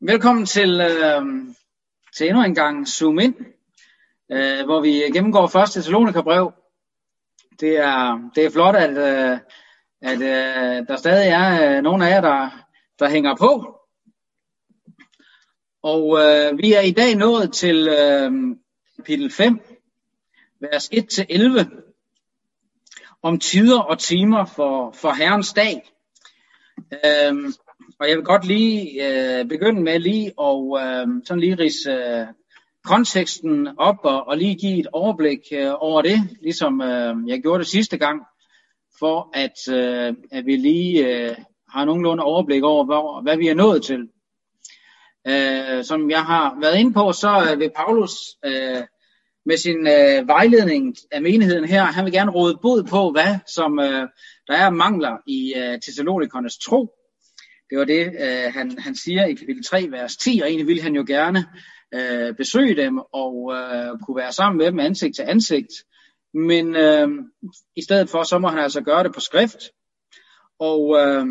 Velkommen til, øh, til endnu en gang Zoom ind, øh, hvor vi gennemgår første Thessalonika-brev. Det er, det er flot, at, øh, at øh, der stadig er øh, nogle af jer, der, der hænger på. Og øh, vi er i dag nået til øh, kapitel 5, vers 1-11, om tider og timer for, for Herrens dag. Øh, og jeg vil godt lige øh, begynde med lige og øh, sådan lige rise øh, konteksten op og, og lige give et overblik øh, over det, ligesom øh, jeg gjorde det sidste gang, for at, øh, at vi lige øh, har nogenlunde overblik over, hvor, hvad vi er nået til. Øh, som jeg har været inde på, så øh, vil Paulus øh, med sin øh, vejledning af menigheden her, han vil gerne råde bod på, hvad som øh, der er mangler i øh, Thessalonikernes tro, det var det, øh, han, han siger i kapitel 3, vers 10, og egentlig ville han jo gerne øh, besøge dem og øh, kunne være sammen med dem ansigt til ansigt. Men øh, i stedet for, så må han altså gøre det på skrift. Og øh,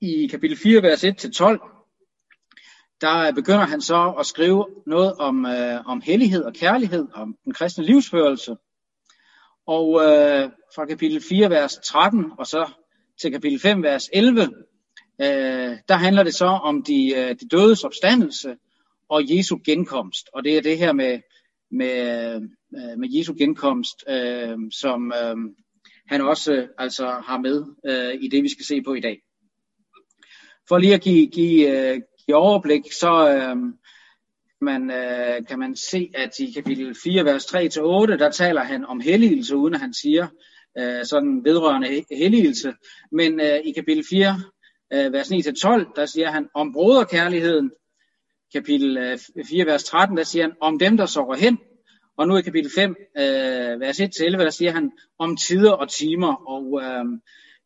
i kapitel 4, vers 1-12, der begynder han så at skrive noget om, øh, om hellighed og kærlighed, om den kristne livsførelse. Og øh, fra kapitel 4, vers 13, og så til kapitel 5, vers 11, øh, der handler det så om de, øh, de dødes opstandelse og Jesu genkomst. Og det er det her med, med, øh, med Jesu genkomst, øh, som øh, han også øh, altså har med øh, i det, vi skal se på i dag. For lige at give, give, øh, give overblik, så øh, man, øh, kan man se, at i kapitel 4, vers 3-8, der taler han om helligelse, uden at han siger øh, sådan vedrørende helligelse. Men øh, i kapitel 4, øh, vers 9-12, der siger han om broderkærligheden. Kapitel øh, 4, vers 13, der siger han om dem, der sover hen. Og nu i kapitel 5, øh, vers 1-11, der siger han om tider og timer. Og øh,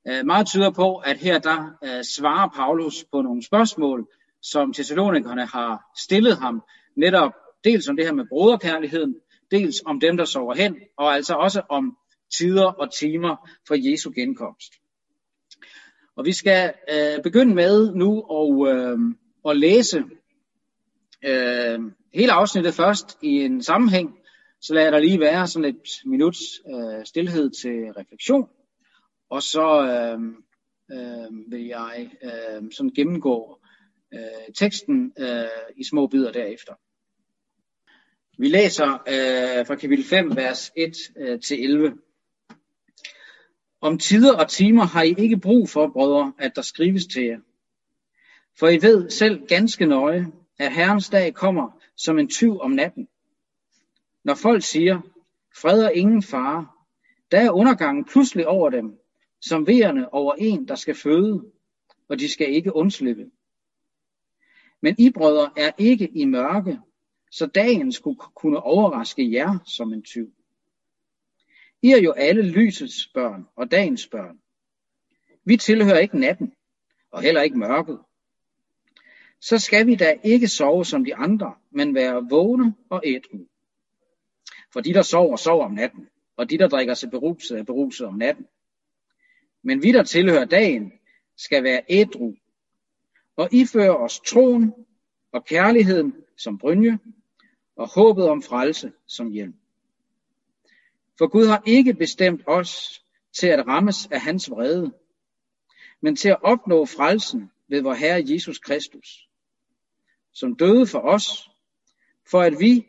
øh, meget tyder på, at her der øh, svarer Paulus på nogle spørgsmål, som Thessalonikerne har stillet ham. Netop dels om det her med broderkærligheden, dels om dem, der sover hen, og altså også om tider og timer for Jesu genkomst. Og vi skal øh, begynde med nu at, øh, at læse øh, hele afsnittet først i en sammenhæng. Så lader der lige være sådan et minuts øh, stillhed til refleksion. Og så øh, øh, vil jeg øh, sådan gennemgå øh, teksten øh, i små bidder derefter. Vi læser øh, fra kapitel 5, vers 1 øh, til 11. Om tider og timer har I ikke brug for, brødre, at der skrives til jer. For I ved selv ganske nøje, at Herrens dag kommer som en tyv om natten. Når folk siger, fred og ingen fare, der er undergangen pludselig over dem, som vejerne over en, der skal føde, og de skal ikke undslippe. Men I, brødre, er ikke i mørke, så dagen skulle kunne overraske jer som en tyv. I er jo alle lysets børn og dagens børn. Vi tilhører ikke natten, og heller ikke mørket. Så skal vi da ikke sove som de andre, men være vågne og ædru. For de, der sover, sover om natten, og de, der drikker sig beruset, er beruset om natten. Men vi, der tilhører dagen, skal være ædru, og iføre os troen og kærligheden som brynje, og håbet om frelse som hjelm. For Gud har ikke bestemt os til at rammes af hans vrede, men til at opnå frelsen ved vor Herre Jesus Kristus, som døde for os, for at vi,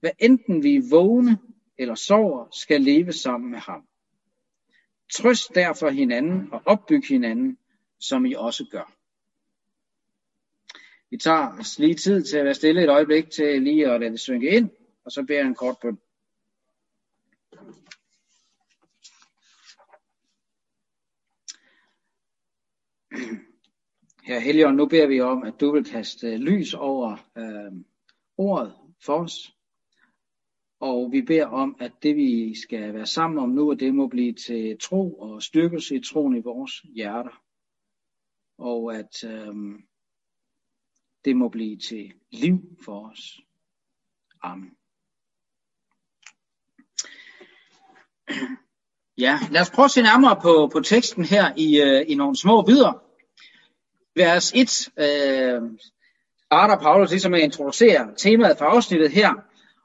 hvad enten vi er vågne eller sover, skal leve sammen med ham. Trøst derfor hinanden og opbyg hinanden, som I også gør. Vi tager os lige tid til at være stille et øjeblik til lige at lade det synke ind, og så beder jeg en kort bøn. Her Helion, nu beder vi om, at du vil kaste øh, lys over øh, ordet for os. Og vi beder om, at det vi skal være sammen om nu, at det må blive til tro og styrkelse i troen i vores hjerter. Og at øh, det må blive til liv for os. Amen. Ja, lad os prøve at se nærmere på, på teksten her i, øh, i nogle små bidder. Vers 1 øh, starter Paulus ligesom med at introducere temaet for afsnittet her.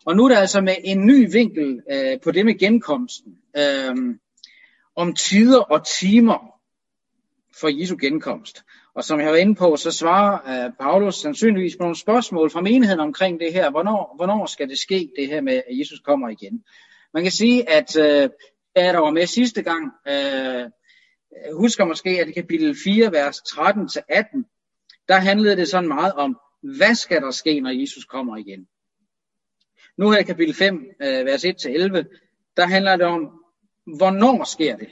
Og nu er det altså med en ny vinkel øh, på det med genkomsten. Øh, om tider og timer for Jesu genkomst. Og som jeg har inde på, så svarer øh, Paulus sandsynligvis på nogle spørgsmål fra menigheden omkring det her. Hvornår, hvornår skal det ske, det her med, at Jesus kommer igen? Man kan sige, at øh, da der var med sidste gang, øh, husker måske, at i kapitel 4, vers 13-18, der handlede det sådan meget om, hvad skal der ske, når Jesus kommer igen? Nu her i kapitel 5, øh, vers 1-11, der handler det om, hvornår sker det,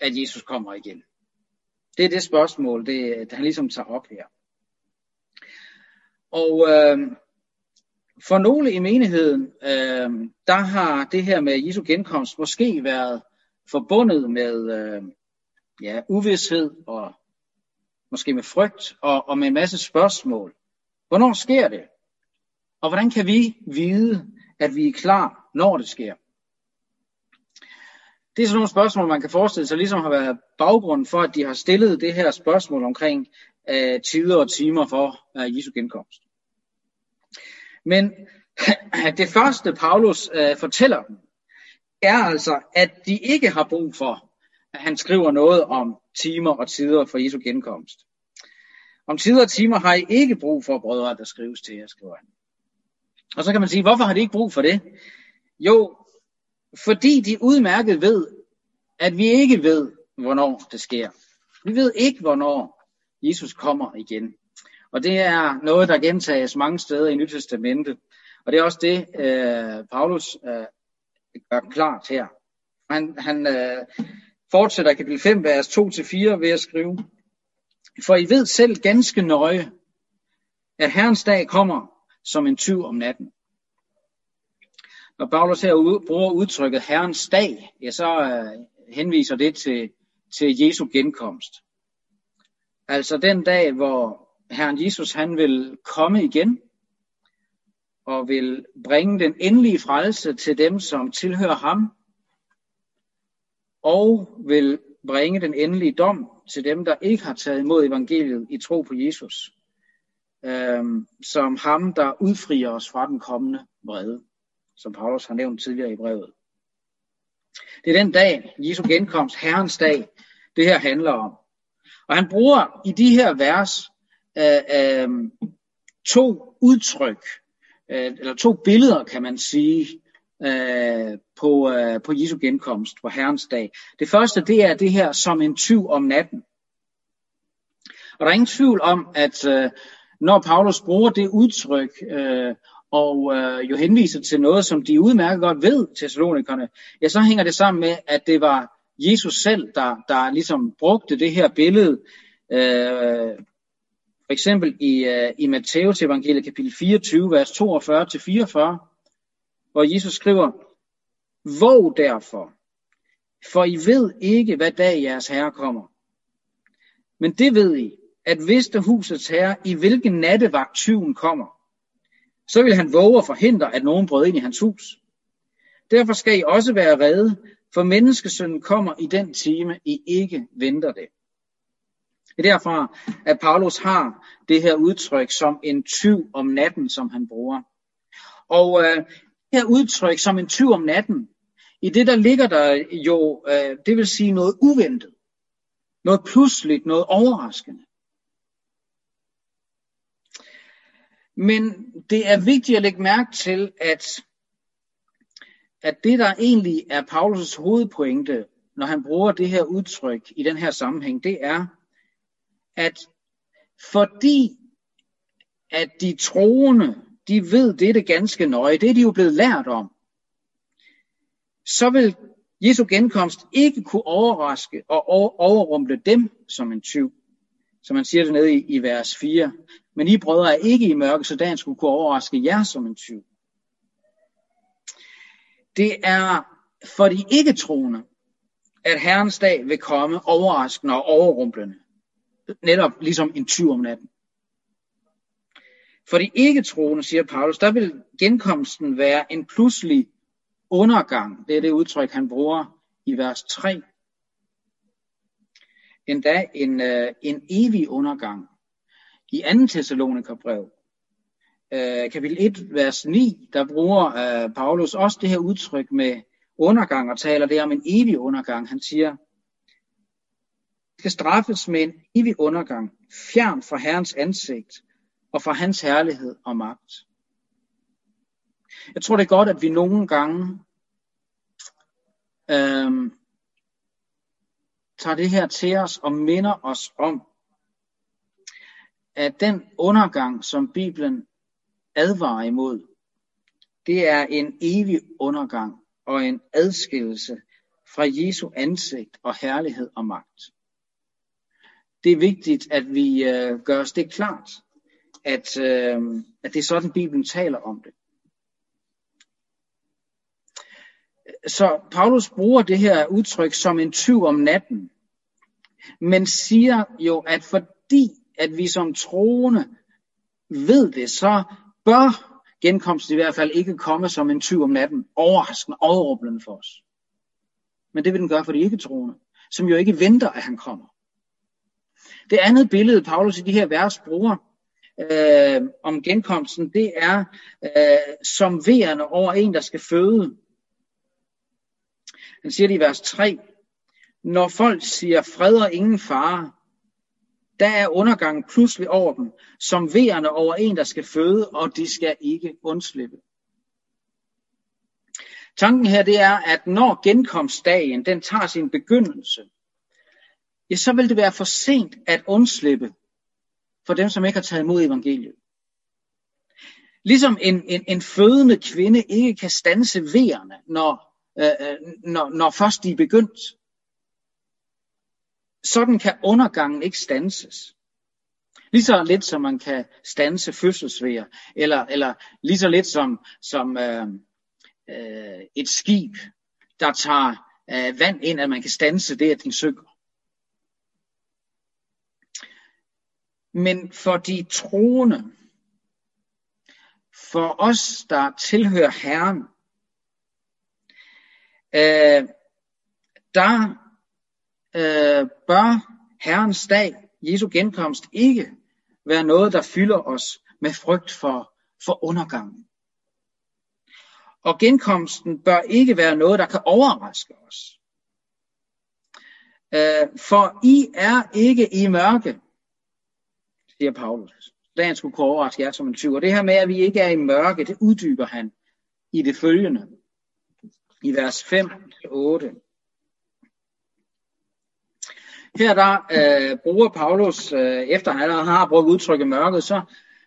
at Jesus kommer igen? Det er det spørgsmål, det, det han ligesom tager op her. Og øh, for nogle i menigheden, øh, der har det her med Jesu genkomst måske været forbundet med øh, ja, uvidshed og måske med frygt og, og med en masse spørgsmål. Hvornår sker det? Og hvordan kan vi vide, at vi er klar, når det sker? Det er sådan nogle spørgsmål, man kan forestille sig, ligesom har været baggrunden for, at de har stillet det her spørgsmål omkring øh, tider og timer for øh, Jesu genkomst. Men det første, Paulus øh, fortæller dem, er altså, at de ikke har brug for, at han skriver noget om timer og tider for Jesu genkomst. Om tider og timer har I ikke brug for, brødre, der skrives til jer, skriver han. Og så kan man sige, hvorfor har de ikke brug for det? Jo, fordi de udmærket ved, at vi ikke ved, hvornår det sker. Vi ved ikke, hvornår Jesus kommer igen. Og det er noget, der gentages mange steder i Nyt Testamentet. Og det er også det, øh, Paulus øh, gør klart her. Han, han øh, fortsætter kapitel 5, vers 2-4 ved at skrive, For I ved selv ganske nøje, at Herrens dag kommer som en tyv om natten. Når Paulus her bruger udtrykket Herrens dag, ja, så øh, henviser det til, til Jesu genkomst. Altså den dag, hvor Herren Jesus han vil komme igen og vil bringe den endelige frelse til dem, som tilhører ham, og vil bringe den endelige dom til dem, der ikke har taget imod evangeliet i tro på Jesus, øhm, som ham, der udfrier os fra den kommende vrede som Paulus har nævnt tidligere i brevet. Det er den dag, Jesu genkomst, Herrens dag, det her handler om. Og han bruger i de her vers øh, øh, to udtryk, øh, eller to billeder, kan man sige, øh, på, øh, på Jesu genkomst, på Herrens dag. Det første, det er det her som en tyv om natten. Og der er ingen tvivl om, at øh, når Paulus bruger det udtryk øh, og øh, jo henviser til noget, som de udmærket godt ved, Thessalonikerne, ja, så hænger det sammen med, at det var Jesus selv, der, der ligesom brugte det her billede, øh, for eksempel i, øh, i Matteus evangeliet kapitel 24, vers 42-44, hvor Jesus skriver, Våg derfor, for I ved ikke, hvad dag jeres herre kommer. Men det ved I, at hvis der husets herre, i hvilken nattevagt tyven kommer, så vil han våge og forhindre, at nogen brød ind i hans hus. Derfor skal I også være redde, for menneskesønnen kommer i den time, I ikke venter det. Det er derfra, at Paulus har det her udtryk som en tyv om natten, som han bruger. Og øh, det her udtryk som en tyv om natten, i det der ligger der jo, øh, det vil sige noget uventet, noget pludseligt, noget overraskende. Men det er vigtigt at lægge mærke til, at, at det, der egentlig er Paulus' hovedpointe, når han bruger det her udtryk i den her sammenhæng, det er, at fordi at de troende, de ved det ganske nøje, det er de jo blevet lært om, så vil Jesu genkomst ikke kunne overraske og overrumple dem som en tyv som man siger det nede i, i vers 4. Men I brødre er ikke i mørke, så dagen skulle kunne overraske jer som en tyv. Det er for de ikke troende, at Herrens dag vil komme overraskende og overrumplende. Netop ligesom en tyv om natten. For de ikke troende, siger Paulus, der vil genkomsten være en pludselig undergang. Det er det udtryk, han bruger i vers 3 endda en, øh, en evig undergang. I 2. Thessalonikerbrev, øh, kapitel 1, vers 9, der bruger øh, Paulus også det her udtryk med undergang og taler det om en evig undergang. Han siger, skal straffes med en evig undergang, fjern fra Herrens ansigt og fra hans herlighed og magt. Jeg tror det er godt, at vi nogle gange øhm, tager det her til os og minder os om, at den undergang, som Bibelen advarer imod, det er en evig undergang og en adskillelse fra Jesu ansigt og herlighed og magt. Det er vigtigt, at vi øh, gør os det klart, at, øh, at det er sådan, Bibelen taler om det. Så Paulus bruger det her udtryk som en tyv om natten, men siger jo, at fordi at vi som troende ved det, så bør genkomsten i hvert fald ikke komme som en tyv om natten, overraskende, overrumplende for os. Men det vil den gøre for de ikke troende, som jo ikke venter, at han kommer. Det andet billede, Paulus i de her vers bruger øh, om genkomsten, det er øh, som vejerne over en, der skal føde. Han siger det i vers 3. Når folk siger fred og ingen fare, der er undergangen pludselig over dem, som vejerne over en, der skal føde, og de skal ikke undslippe. Tanken her det er, at når genkomstdagen den tager sin begyndelse, ja, så vil det være for sent at undslippe for dem, som ikke har taget imod evangeliet. Ligesom en, en, en fødende kvinde ikke kan stanse vejerne, når, øh, øh, når, når først de er begyndt. Sådan kan undergangen ikke stanses. Lige så lidt som man kan stanse fødselsvejer, eller, eller lige så lidt som, som øh, øh, et skib, der tager øh, vand ind, at man kan stanse det, at den synker. Men for de troende, for os, der tilhører Herren, øh, der øh, bør Herrens dag, Jesu genkomst, ikke være noget, der fylder os med frygt for, for undergangen. Og genkomsten bør ikke være noget, der kan overraske os. Øh, for I er ikke i mørke, siger Paulus. Dagen skulle kunne overraske jer som en tyv. Og det her med, at vi ikke er i mørke, det uddyber han i det følgende. I vers 5-8. Her der øh, bruger Paulus, øh, efter han har brugt udtrykket mørket, så,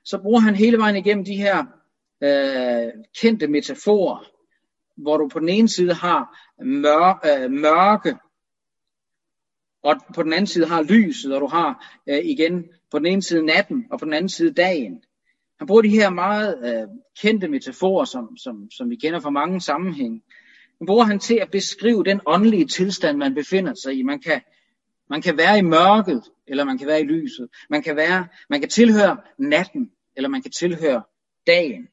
så bruger han hele vejen igennem de her øh, kendte metaforer, hvor du på den ene side har mør, øh, mørke, og på den anden side har lyset, og du har øh, igen på den ene side natten, og på den anden side dagen. Han bruger de her meget øh, kendte metaforer, som, som, som vi kender fra mange sammenhænge. Han bruger han til at beskrive den åndelige tilstand, man befinder sig i. Man kan, man kan være i mørket, eller man kan være i lyset. Man kan, være, man kan tilhøre natten, eller man kan tilhøre dagen.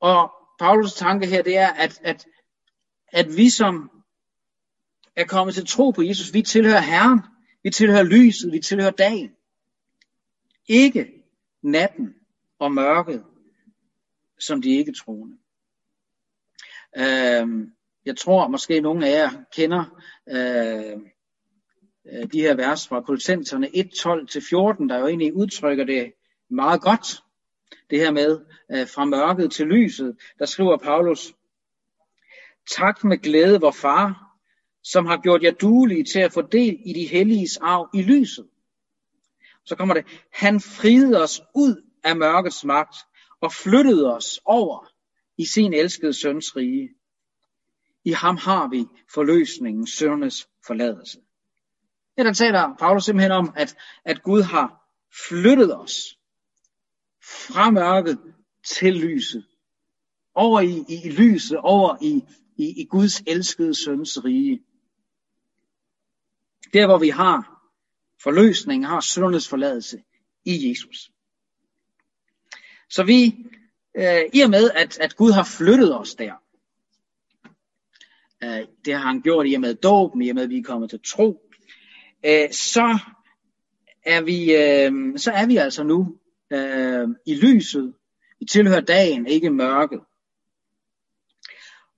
Og Paulus tanke her, det er, at, at, at vi som er kommet til tro på Jesus, vi tilhører Herren, vi tilhører lyset, vi tilhører dagen. Ikke natten og mørket, som de ikke troende. Øh, jeg tror måske nogle af jer kender øhm, øh, de her vers fra Kolossenserne 1.12-14, der jo egentlig udtrykker det meget godt. Det her med øh, fra mørket til lyset, der skriver Paulus, Tak med glæde, vor far, som har gjort jer duelige til at få del i de helliges arv i lyset. Så kommer det, han friede os ud af mørkets magt og flyttede os over i sin elskede søns rige. I ham har vi forløsningen, søndernes forladelse. Ja, der taler Paulus simpelthen om, at, at Gud har flyttet os fra mørket til lyset. Over i, i, i lyset, over i, i, i Guds elskede søns rige. Der hvor vi har forløsning, har syndernes forladelse i Jesus. Så vi, øh, i og med at, at Gud har flyttet os der, øh, det har han gjort i og med dåben, i og med at vi er kommet til tro, øh, så, er vi, øh, så er vi altså nu øh, i lyset. Vi tilhører dagen, ikke mørket.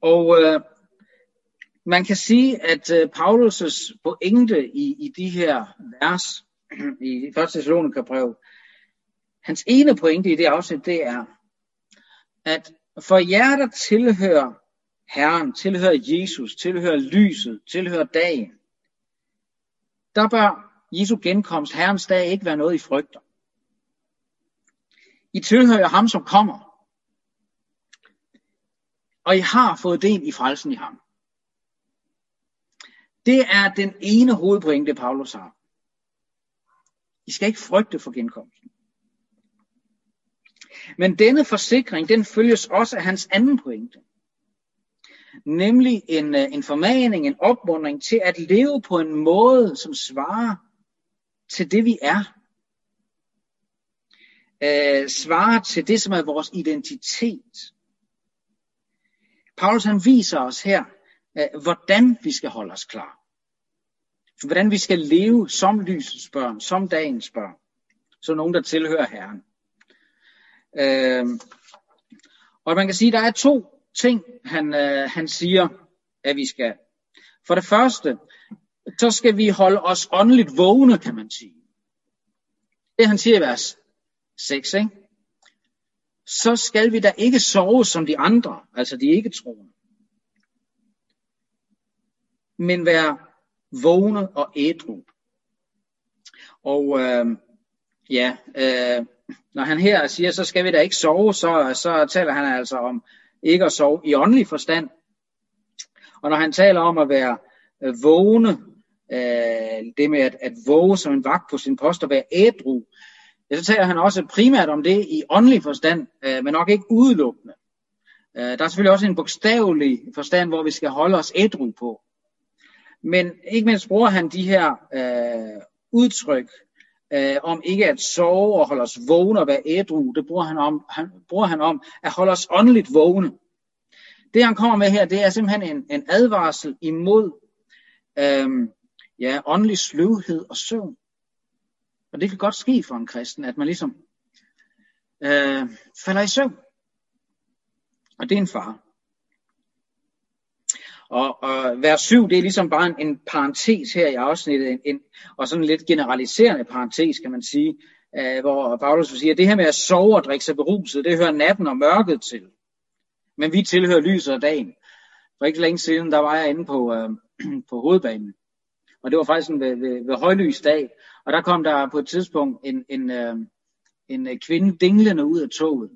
Og øh, man kan sige, at øh, Paulus' pointe i, i de her vers i 1. Thessalonikerbrev, hans ene pointe i det afsnit, det er, at for jer, der tilhører Herren, tilhører Jesus, tilhører lyset, tilhører dagen, der bør Jesu genkomst, Herrens dag, ikke være noget, I frygter. I tilhører ham, som kommer. Og I har fået del i frelsen i ham. Det er den ene hovedpointe, Paulus har. I skal ikke frygte for genkomsten. Men denne forsikring, den følges også af hans anden pointe. Nemlig en, øh, en formaning, en opmuntring til at leve på en måde, som svarer til det, vi er. Øh, svarer til det, som er vores identitet. Paulus han viser os her, øh, hvordan vi skal holde os klar. Hvordan vi skal leve som lysets børn, som dagens børn. Som nogen, der tilhører Herren. Øh, og man kan sige, at der er to ting, han, øh, han siger, at vi skal. For det første, så skal vi holde os åndeligt vågne, kan man sige. Det han siger i vers 6, ikke? så skal vi da ikke sove som de andre, altså de ikke troende. Men være vågne og ædru. Og øh, ja, øh, når han her siger, så skal vi da ikke sove, så, så taler han altså om ikke at sove i åndelig forstand. Og når han taler om at være øh, vågne, øh, det med at, at våge som en vagt på sin post og være ædru, ja, så taler han også primært om det i åndelig forstand, øh, men nok ikke udelukkende. Øh, der er selvfølgelig også en bogstavelig forstand, hvor vi skal holde os ædru på. Men ikke mindst bruger han de her øh, udtryk øh, om ikke at sove og holde os vågne og være ædru. Det bruger han, om, han, bruger han om at holde os åndeligt vågne. Det han kommer med her, det er simpelthen en, en advarsel imod øh, ja, åndelig sløvhed og søvn. Og det kan godt ske for en kristen, at man ligesom øh, falder i søvn. Og det er en far. Og, og vers 7, det er ligesom bare en, en parentes her i afsnittet, en, en, og sådan en lidt generaliserende parentes, kan man sige, øh, hvor Paulus siger, at det her med at sove og drikke sig beruset, det hører natten og mørket til. Men vi tilhører lyset og dagen. For ikke længe siden, der var jeg inde på, øh, på hovedbanen. Og det var faktisk ved, ved, ved højlys dag. Og der kom der på et tidspunkt en, en, øh, en kvinde dinglende ud af toget.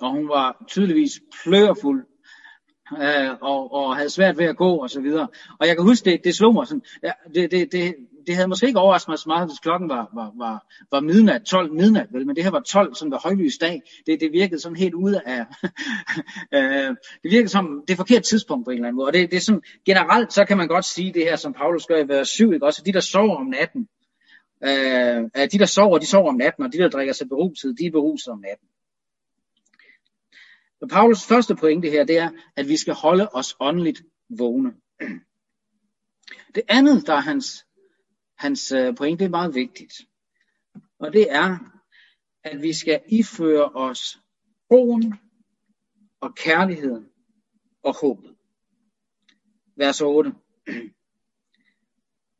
Og hun var tydeligvis plørfuld øh, og, og havde svært ved at gå og så videre. Og jeg kan huske, det, det slog mig sådan, ja, det, det, det, det havde måske ikke overrasket mig så meget, hvis klokken var, var, var, var midnat, 12 midnat, vel, men det her var 12, sådan ved højlys dag. Det, det virkede sådan helt ude af, øh, det virkede som det forkerte tidspunkt på en eller anden måde. Og det, det er sådan, generelt, så kan man godt sige det her, som Paulus gør i vers 7, ikke? også de, der sover om natten, øh, de, der sover, de sover om natten, og de, der drikker sig beruset, de er beruset om natten. Så Paulus første pointe her, det er, at vi skal holde os åndeligt vågne. Det andet, der er hans, hans øh, pointe, det er meget vigtigt. Og det er, at vi skal iføre os troen og kærligheden og håbet. Vers 8.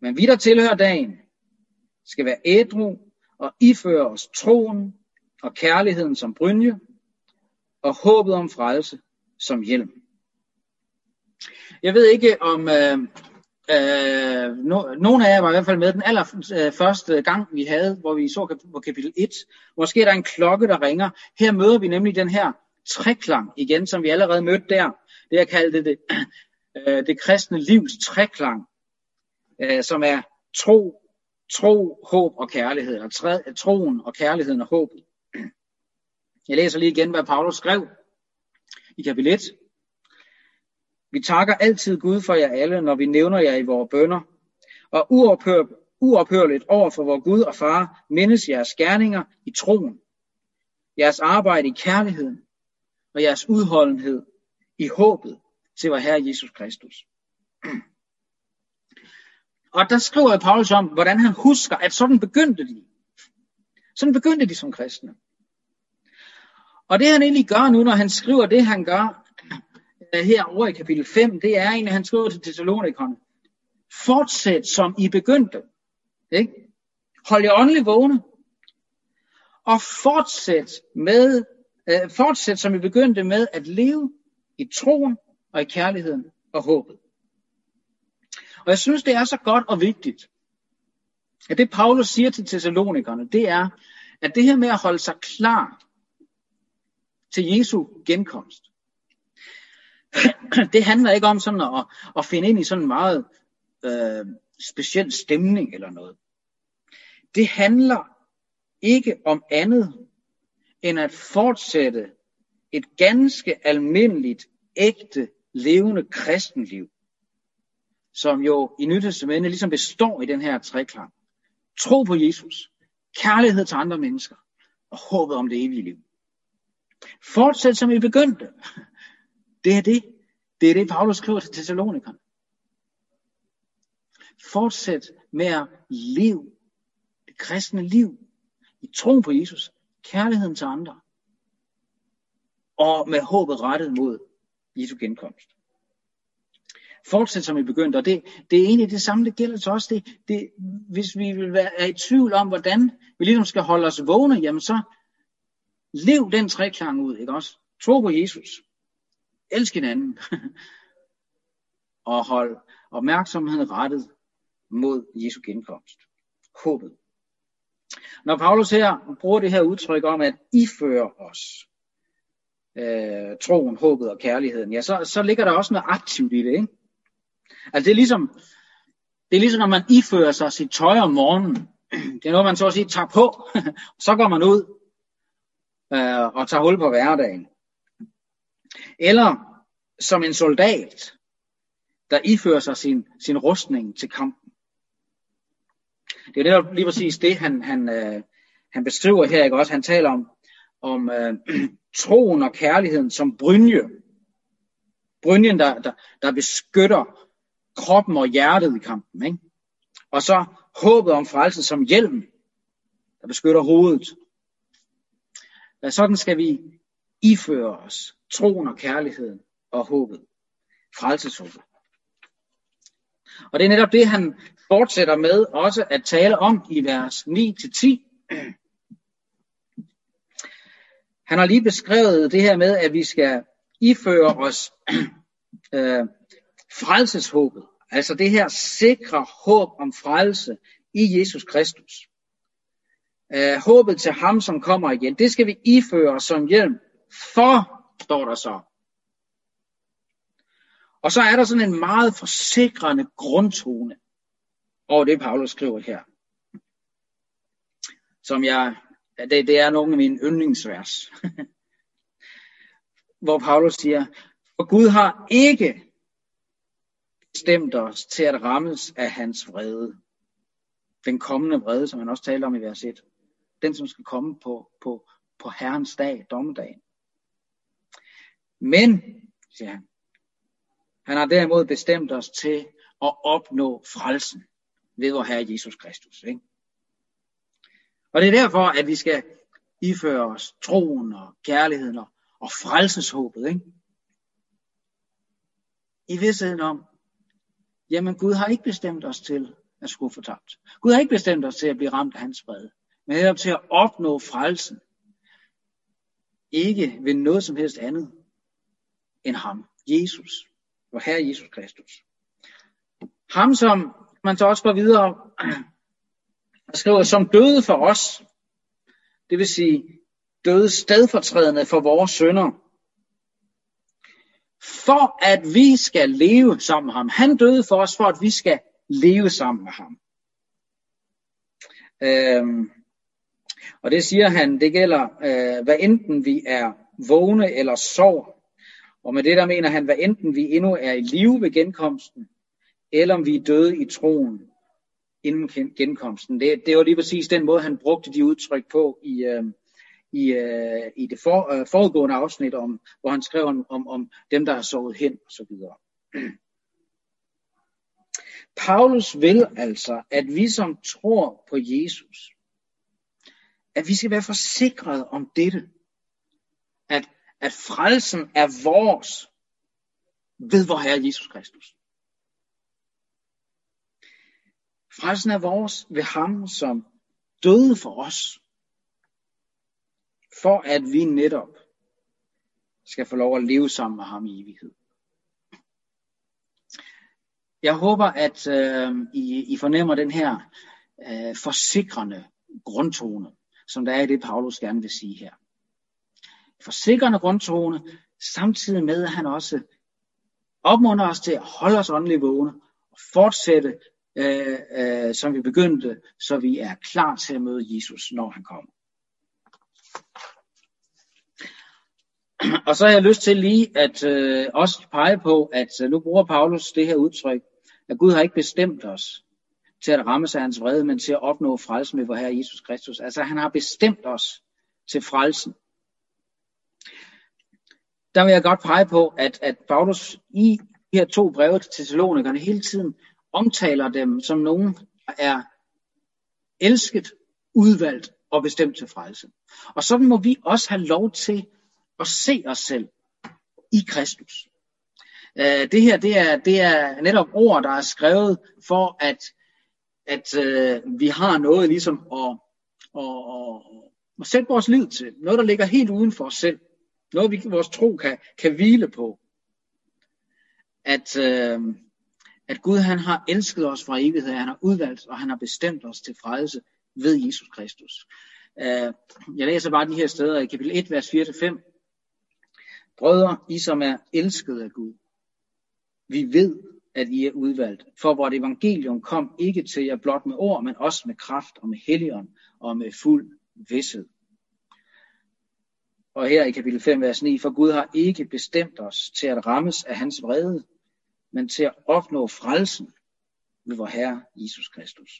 Men vi, der tilhører dagen, skal være ædru og iføre os troen og kærligheden som brynje og håbet om frelse som hjelm. Jeg ved ikke om øh, øh, no, nogen af jer var i hvert fald med den allerførste øh, gang vi havde, hvor vi så på kapitel 1. Måske er der en klokke, der ringer. Her møder vi nemlig den her treklang igen, som vi allerede mødte der. Det jeg kaldte det, øh, det kristne livs treklang, øh, som er tro, tro, håb og kærlighed, eller troen og kærligheden og håbet. Jeg læser lige igen, hvad Paulus skrev i kapitel 1. Vi takker altid Gud for jer alle, når vi nævner jer i vores bønder, og uophør, uophørligt over for vor Gud og Far mindes jeres gerninger i troen, jeres arbejde i kærligheden og jeres udholdenhed i håbet til vor Herre Jesus Kristus. Og der skriver Paulus om, hvordan han husker, at sådan begyndte de. Sådan begyndte de som kristne. Og det han egentlig gør nu, når han skriver det, han gør øh, her over i kapitel 5, det er egentlig, at han skriver til Thessalonikerne. Fortsæt som I begyndte. Ikke? Hold jer åndelig vågne. Og fortsæt med, øh, fortsæt som I begyndte med at leve i troen og i kærligheden og håbet. Og jeg synes, det er så godt og vigtigt, at det Paulus siger til Thessalonikerne, det er, at det her med at holde sig klar til Jesu genkomst, det handler ikke om sådan at, at finde ind i sådan en meget øh, speciel stemning eller noget. Det handler ikke om andet end at fortsætte et ganske almindeligt, ægte, levende kristenliv, som jo i Nytestamentet ligesom består i den her treklang. Tro på Jesus, kærlighed til andre mennesker og håbet om det evige liv. Fortsæt som I begyndte. Det er det. Det er det, Paulus skriver til Thessalonikerne. Fortsæt med at leve det kristne liv i troen på Jesus, kærligheden til andre, og med håbet rettet mod Jesu genkomst. Fortsæt som I begyndte, og det, det er egentlig det samme, det gælder til os. Det, det, hvis vi vil være er i tvivl om, hvordan vi ligesom skal holde os vågne, jamen så lev den treklang ud, ikke også? Tro på Jesus. Elsk hinanden. og hold opmærksomheden rettet mod Jesu genkomst. Håbet. Når Paulus her bruger det her udtryk om at iføre os øh, troen, håbet og kærligheden, ja, så, så ligger der også noget aktivt i det. Ikke? Altså det er ligesom, det er ligesom når man ifører sig sit tøj om morgenen. Det er noget, man så at sige tager på, så går man ud øh, og tager hul på hverdagen. Eller som en soldat, der ifører sig sin, sin rustning til kampen. Det er netop lige præcis det, han, han, øh, han beskriver her. Ikke? Også, han taler om, om øh, troen og kærligheden som brynje. Brynjen, der, der, der beskytter kroppen og hjertet i kampen. Ikke? Og så håbet om frelse som hjelm, der beskytter hovedet. Ja, sådan skal vi iføre os troen og kærligheden og håbet. Frelseshåbet. Og det er netop det, han fortsætter med også at tale om i vers 9-10. Han har lige beskrevet det her med, at vi skal iføre os øh, frelseshåbet. Altså det her sikre håb om frelse i Jesus Kristus. Øh, håbet til ham, som kommer igen, det skal vi iføre som hjelm. For, står der så. Og så er der sådan en meget forsikrende grundtone over det, Paulus skriver her. Som jeg, det, det er nogle af mine yndlingsvers. Hvor Paulus siger, for Gud har ikke bestemt os til at rammes af hans vrede. Den kommende vrede, som han også talte om i vers 1. Den, som skal komme på, på, på Herrens dag, dommedagen. Men, siger han, han har derimod bestemt os til at opnå frelsen ved vor Herre Jesus Kristus. Ikke? Og det er derfor, at vi skal iføre os troen og kærligheden og, og frelseshåbet. Ikke? I vidstheden om, jamen Gud har ikke bestemt os til at skulle fortabt. Gud har ikke bestemt os til at blive ramt af hans fred, netop til at opnå frelsen. Ikke ved noget som helst andet end ham, Jesus, vor Herre Jesus Kristus. Ham, som man så også går videre og skriver, som døde for os, det vil sige døde stedfortrædende for vores sønder, for at vi skal leve sammen med ham. Han døde for os, for at vi skal leve sammen med ham. Øhm, og det siger han, det gælder, øh, hvad enten vi er vågne eller sover. Og med det der mener han, hvad enten vi endnu er i live ved genkomsten, eller om vi er døde i troen inden genkomsten. Det, det var lige præcis den måde, han brugte de udtryk på i, øh, i, øh, i det for, øh, foregående afsnit, om, hvor han skrev om, om, om dem, der har sovet hen osv. Paulus vil altså, at vi som tror på Jesus, at vi skal være forsikret om dette. At, at frelsen er vores ved vor Herre Jesus Kristus. Frelsen er vores ved ham, som døde for os, for at vi netop skal få lov at leve sammen med ham i evighed. Jeg håber, at øh, I, I fornemmer den her øh, forsikrende grundtone, som der er i det, Paulus gerne vil sige her. Forsikrende grundtone, samtidig med, at han også opmunder os til at holde os åndeligt vågne og fortsætte, øh, øh, som vi begyndte, så vi er klar til at møde Jesus, når han kommer. Og så har jeg lyst til lige at øh, også pege på, at øh, nu bruger Paulus det her udtryk, at Gud har ikke bestemt os til at ramme sig hans vrede, men til at opnå frelsen med vor Herre Jesus Kristus. Altså han har bestemt os til frelsen. Der vil jeg godt pege på, at, at Paulus i de her to breve til Thessalonikerne hele tiden omtaler dem som nogen, der er elsket, udvalgt og bestemt til frelse. Og sådan må vi også have lov til at se os selv i Kristus. Øh, det her det er, det er netop ord, der er skrevet for, at, at øh, vi har noget ligesom at, at, at, at sætte vores liv til. Noget, der ligger helt uden for os selv. Noget, vi, vores tro kan, kan hvile på. At, øh, at Gud han har elsket os fra evighed, han har udvalgt, og han har bestemt os til frelse ved Jesus Kristus. Øh, jeg læser bare de her steder i kapitel 1, vers 4-5. Brødre, I som er elsket af Gud, vi ved, at I er udvalgt, for vort evangelium kom ikke til jer blot med ord, men også med kraft og med helligånd og med fuld vidshed. Og her i kapitel 5, vers 9, for Gud har ikke bestemt os til at rammes af hans vrede, men til at opnå frelsen ved vor Herre Jesus Kristus.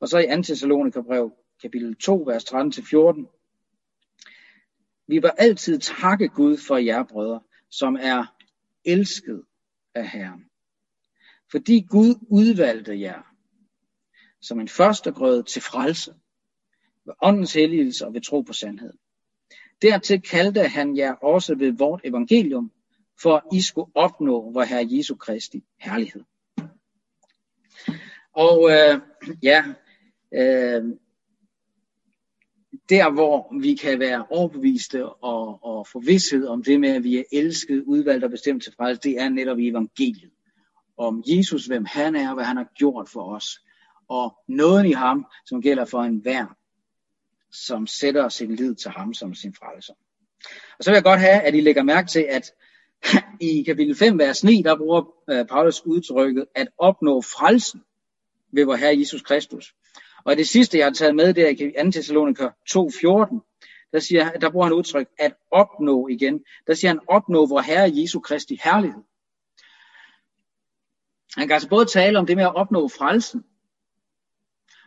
Og så i 2. Thessalonikerbrev, kapitel 2, vers 13-14, vi bør altid takke Gud for jer, brødre, som er elsket af Herren. Fordi Gud udvalgte jer som en førstegrøde til frelse, ved åndens helligelse og ved tro på sandhed. Dertil kaldte han jer også ved vort evangelium, for at I skulle opnå vor Herre Jesu Kristi herlighed. Og øh, ja, øh, der hvor vi kan være overbeviste og, og få vidshed om det med, at vi er elsket, udvalgt og bestemt til frelse, det er netop i evangeliet. Om Jesus, hvem han er, hvad han har gjort for os. Og noget i ham, som gælder for enhver, som sætter sin lid til ham som sin frelser. Og så vil jeg godt have, at I lægger mærke til, at i kapitel 5, vers 9, der bruger øh, Paulus udtrykket at opnå frelsen ved vor Herre Jesus Kristus. Og det sidste, jeg har taget med, det er i 2. Thessaloniker 2.14. Der, siger, der bruger han udtryk at opnå igen. Der siger han opnå vor Herre Jesu Kristi herlighed. Han kan altså både tale om det med at opnå frelsen,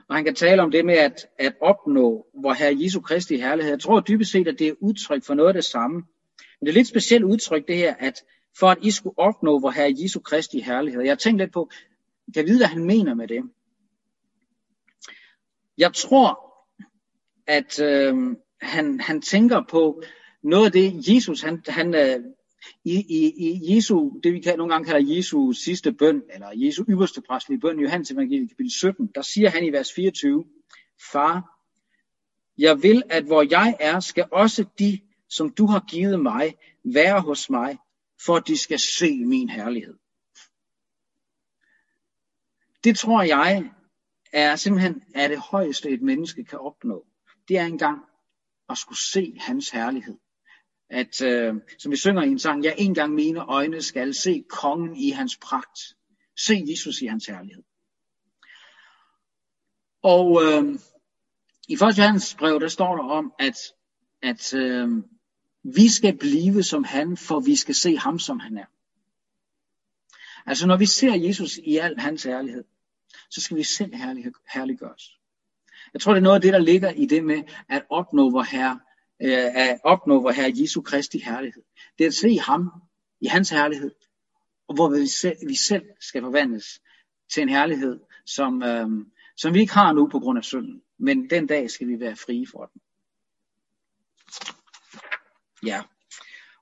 og han kan tale om det med at, at opnå vor Herre Jesu Kristi herlighed. Jeg tror dybest set, at det er udtryk for noget af det samme. Men det er lidt specielt udtryk det her, at for at I skulle opnå vor Herre Jesu Kristi herlighed. Jeg har tænkt lidt på, kan jeg vide, hvad han mener med det? Jeg tror, at øh, han, han tænker på noget af det, Jesus, han, han øh, i, i, i Jesu, det vi kan, nogle gange kalder Jesu sidste bøn, eller Jesu ypperste præstelige bøn, Johannes evangeliet kapitel 17, der siger han i vers 24, Far, jeg vil, at hvor jeg er, skal også de, som du har givet mig, være hos mig, for at de skal se min herlighed. Det tror jeg er simpelthen er det højeste, et menneske kan opnå. Det er engang at skulle se hans herlighed. At, øh, som vi synger i en sang, ja, engang mine øjne skal se kongen i hans pragt. Se Jesus i hans herlighed. Og øh, i 1. Johannes brev, der står der om, at, at øh, vi skal blive som han, for vi skal se ham, som han er. Altså når vi ser Jesus i al hans herlighed, så skal vi selv herlig, herliggøres. Jeg tror, det er noget af det, der ligger i det med at opnå vor Herre, øh, at opnå vor Herre Jesu Kristi herlighed. Det er at se ham i hans herlighed, og hvor vi selv, vi selv skal forvandles til en herlighed, som, øh, som vi ikke har nu på grund af synden. men den dag skal vi være frie for den. Ja.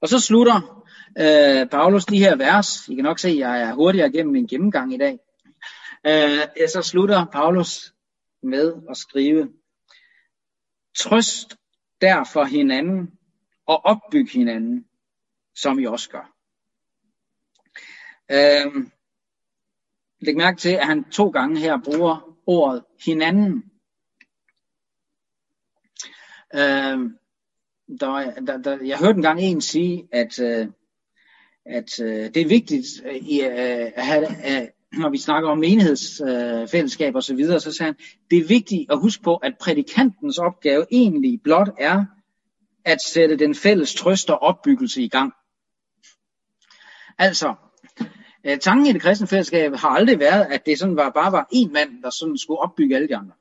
Og så slutter øh, Paulus de her vers. I kan nok se, at jeg er hurtigere gennem min gennemgang i dag. Øh, så slutter Paulus med at skrive, Trøst derfor hinanden og opbyg hinanden, som I også gør. Øhm, læg mærke til, at han to gange her bruger ordet hinanden. Øhm, der, der, der, jeg hørte engang en sige, at, øh, at øh, det er vigtigt øh, i, øh, at have, øh, når vi snakker om menighedsfællesskab og så videre, så sagde han, det er vigtigt at huske på, at prædikantens opgave egentlig blot er at sætte den fælles trøst og opbyggelse i gang. Altså, øh, tanken i det kristne fællesskab har aldrig været, at det sådan var, bare var én mand, der sådan skulle opbygge alle de andre.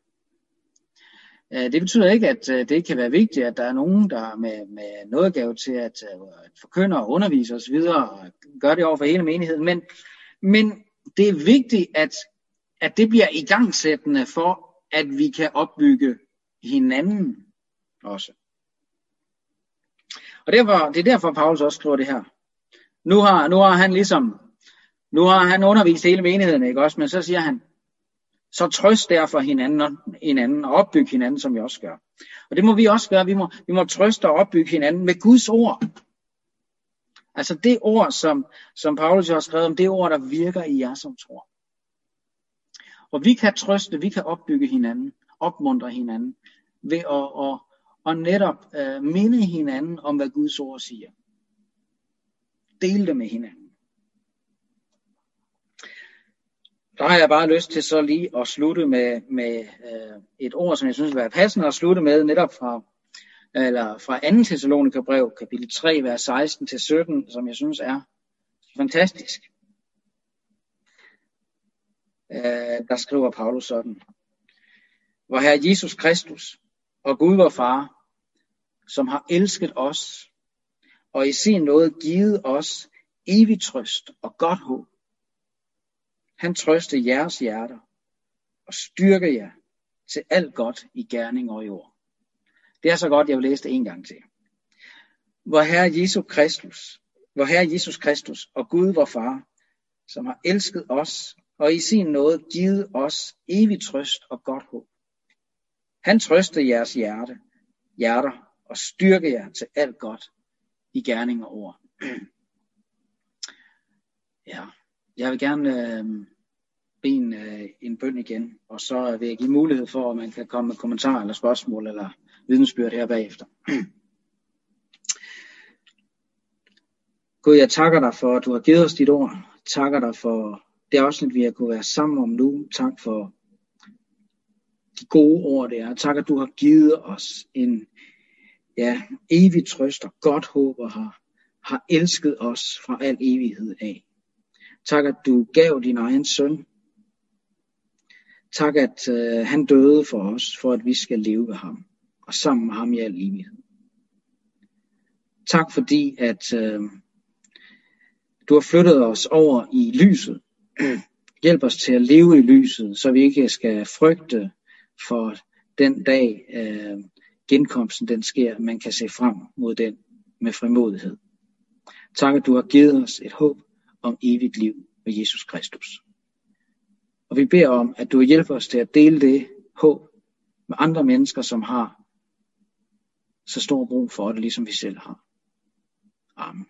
Øh, det betyder ikke, at øh, det ikke kan være vigtigt, at der er nogen, der med, med noget til at, øh, at forkynde og undervise osv., og gør det over for hele menigheden. Men, men det er vigtigt, at, at det bliver igangsættende for, at vi kan opbygge hinanden også. Og derfor, det er derfor, Paulus også skriver det her. Nu har, nu har han ligesom, nu har han undervist hele menigheden, ikke også? Men så siger han, så trøst derfor hinanden, hinanden og opbyg hinanden, som vi også gør. Og det må vi også gøre. Vi må, vi må trøste og opbygge hinanden med Guds ord. Altså det ord, som, som Paulus har skrevet om, det ord, der virker i jer, som tror. Og vi kan trøste, vi kan opbygge hinanden, opmuntre hinanden, ved at, at, at netop uh, minde hinanden om, hvad Guds ord siger. Dele det med hinanden. Der har jeg bare lyst til så lige at slutte med, med øh, et ord, som jeg synes vil være passende at slutte med, netop fra, eller fra 2. Thessalonikerbrev, kapitel 3, vers 16-17, som jeg synes er fantastisk. Øh, der skriver Paulus sådan. Hvor Herre Jesus Kristus og Gud vor Far, som har elsket os, og i sin nåde givet os evig trøst og godt håb, han trøste jeres hjerter og styrke jer til alt godt i gerning og i ord. Det er så godt, jeg vil læse det en gang til. Hvor Herre Jesus Kristus, hvor Herre Jesus Kristus og Gud vor Far, som har elsket os og i sin nåde givet os evig trøst og godt håb. Han trøste jeres hjerte, hjerter og styrke jer til alt godt i gerning og ord. ja. Jeg vil gerne øh, bede en, øh, en bøn igen, og så vil jeg give mulighed for, at man kan komme med kommentarer eller spørgsmål eller vidensbyrd her bagefter. Gud, jeg takker dig for, at du har givet os dit ord. Takker dig for det afsnit, vi har kunne være sammen om nu. Tak for de gode ord, det er. Tak, at du har givet os en ja, evig trøst og godt håb og har, har elsket os fra al evighed af. Tak, at du gav din egen søn. Tak, at øh, han døde for os, for at vi skal leve ved ham, og sammen med ham i al evighed. Tak fordi, at øh, du har flyttet os over i lyset. Hjælp os til at leve i lyset, så vi ikke skal frygte for den dag, øh, genkomsten den sker, man kan se frem mod den med frimodighed. Tak, at du har givet os et håb om evigt liv med Jesus Kristus. Og vi beder om, at du hjælper os til at dele det håb med andre mennesker, som har så stor brug for det, ligesom vi selv har. Amen.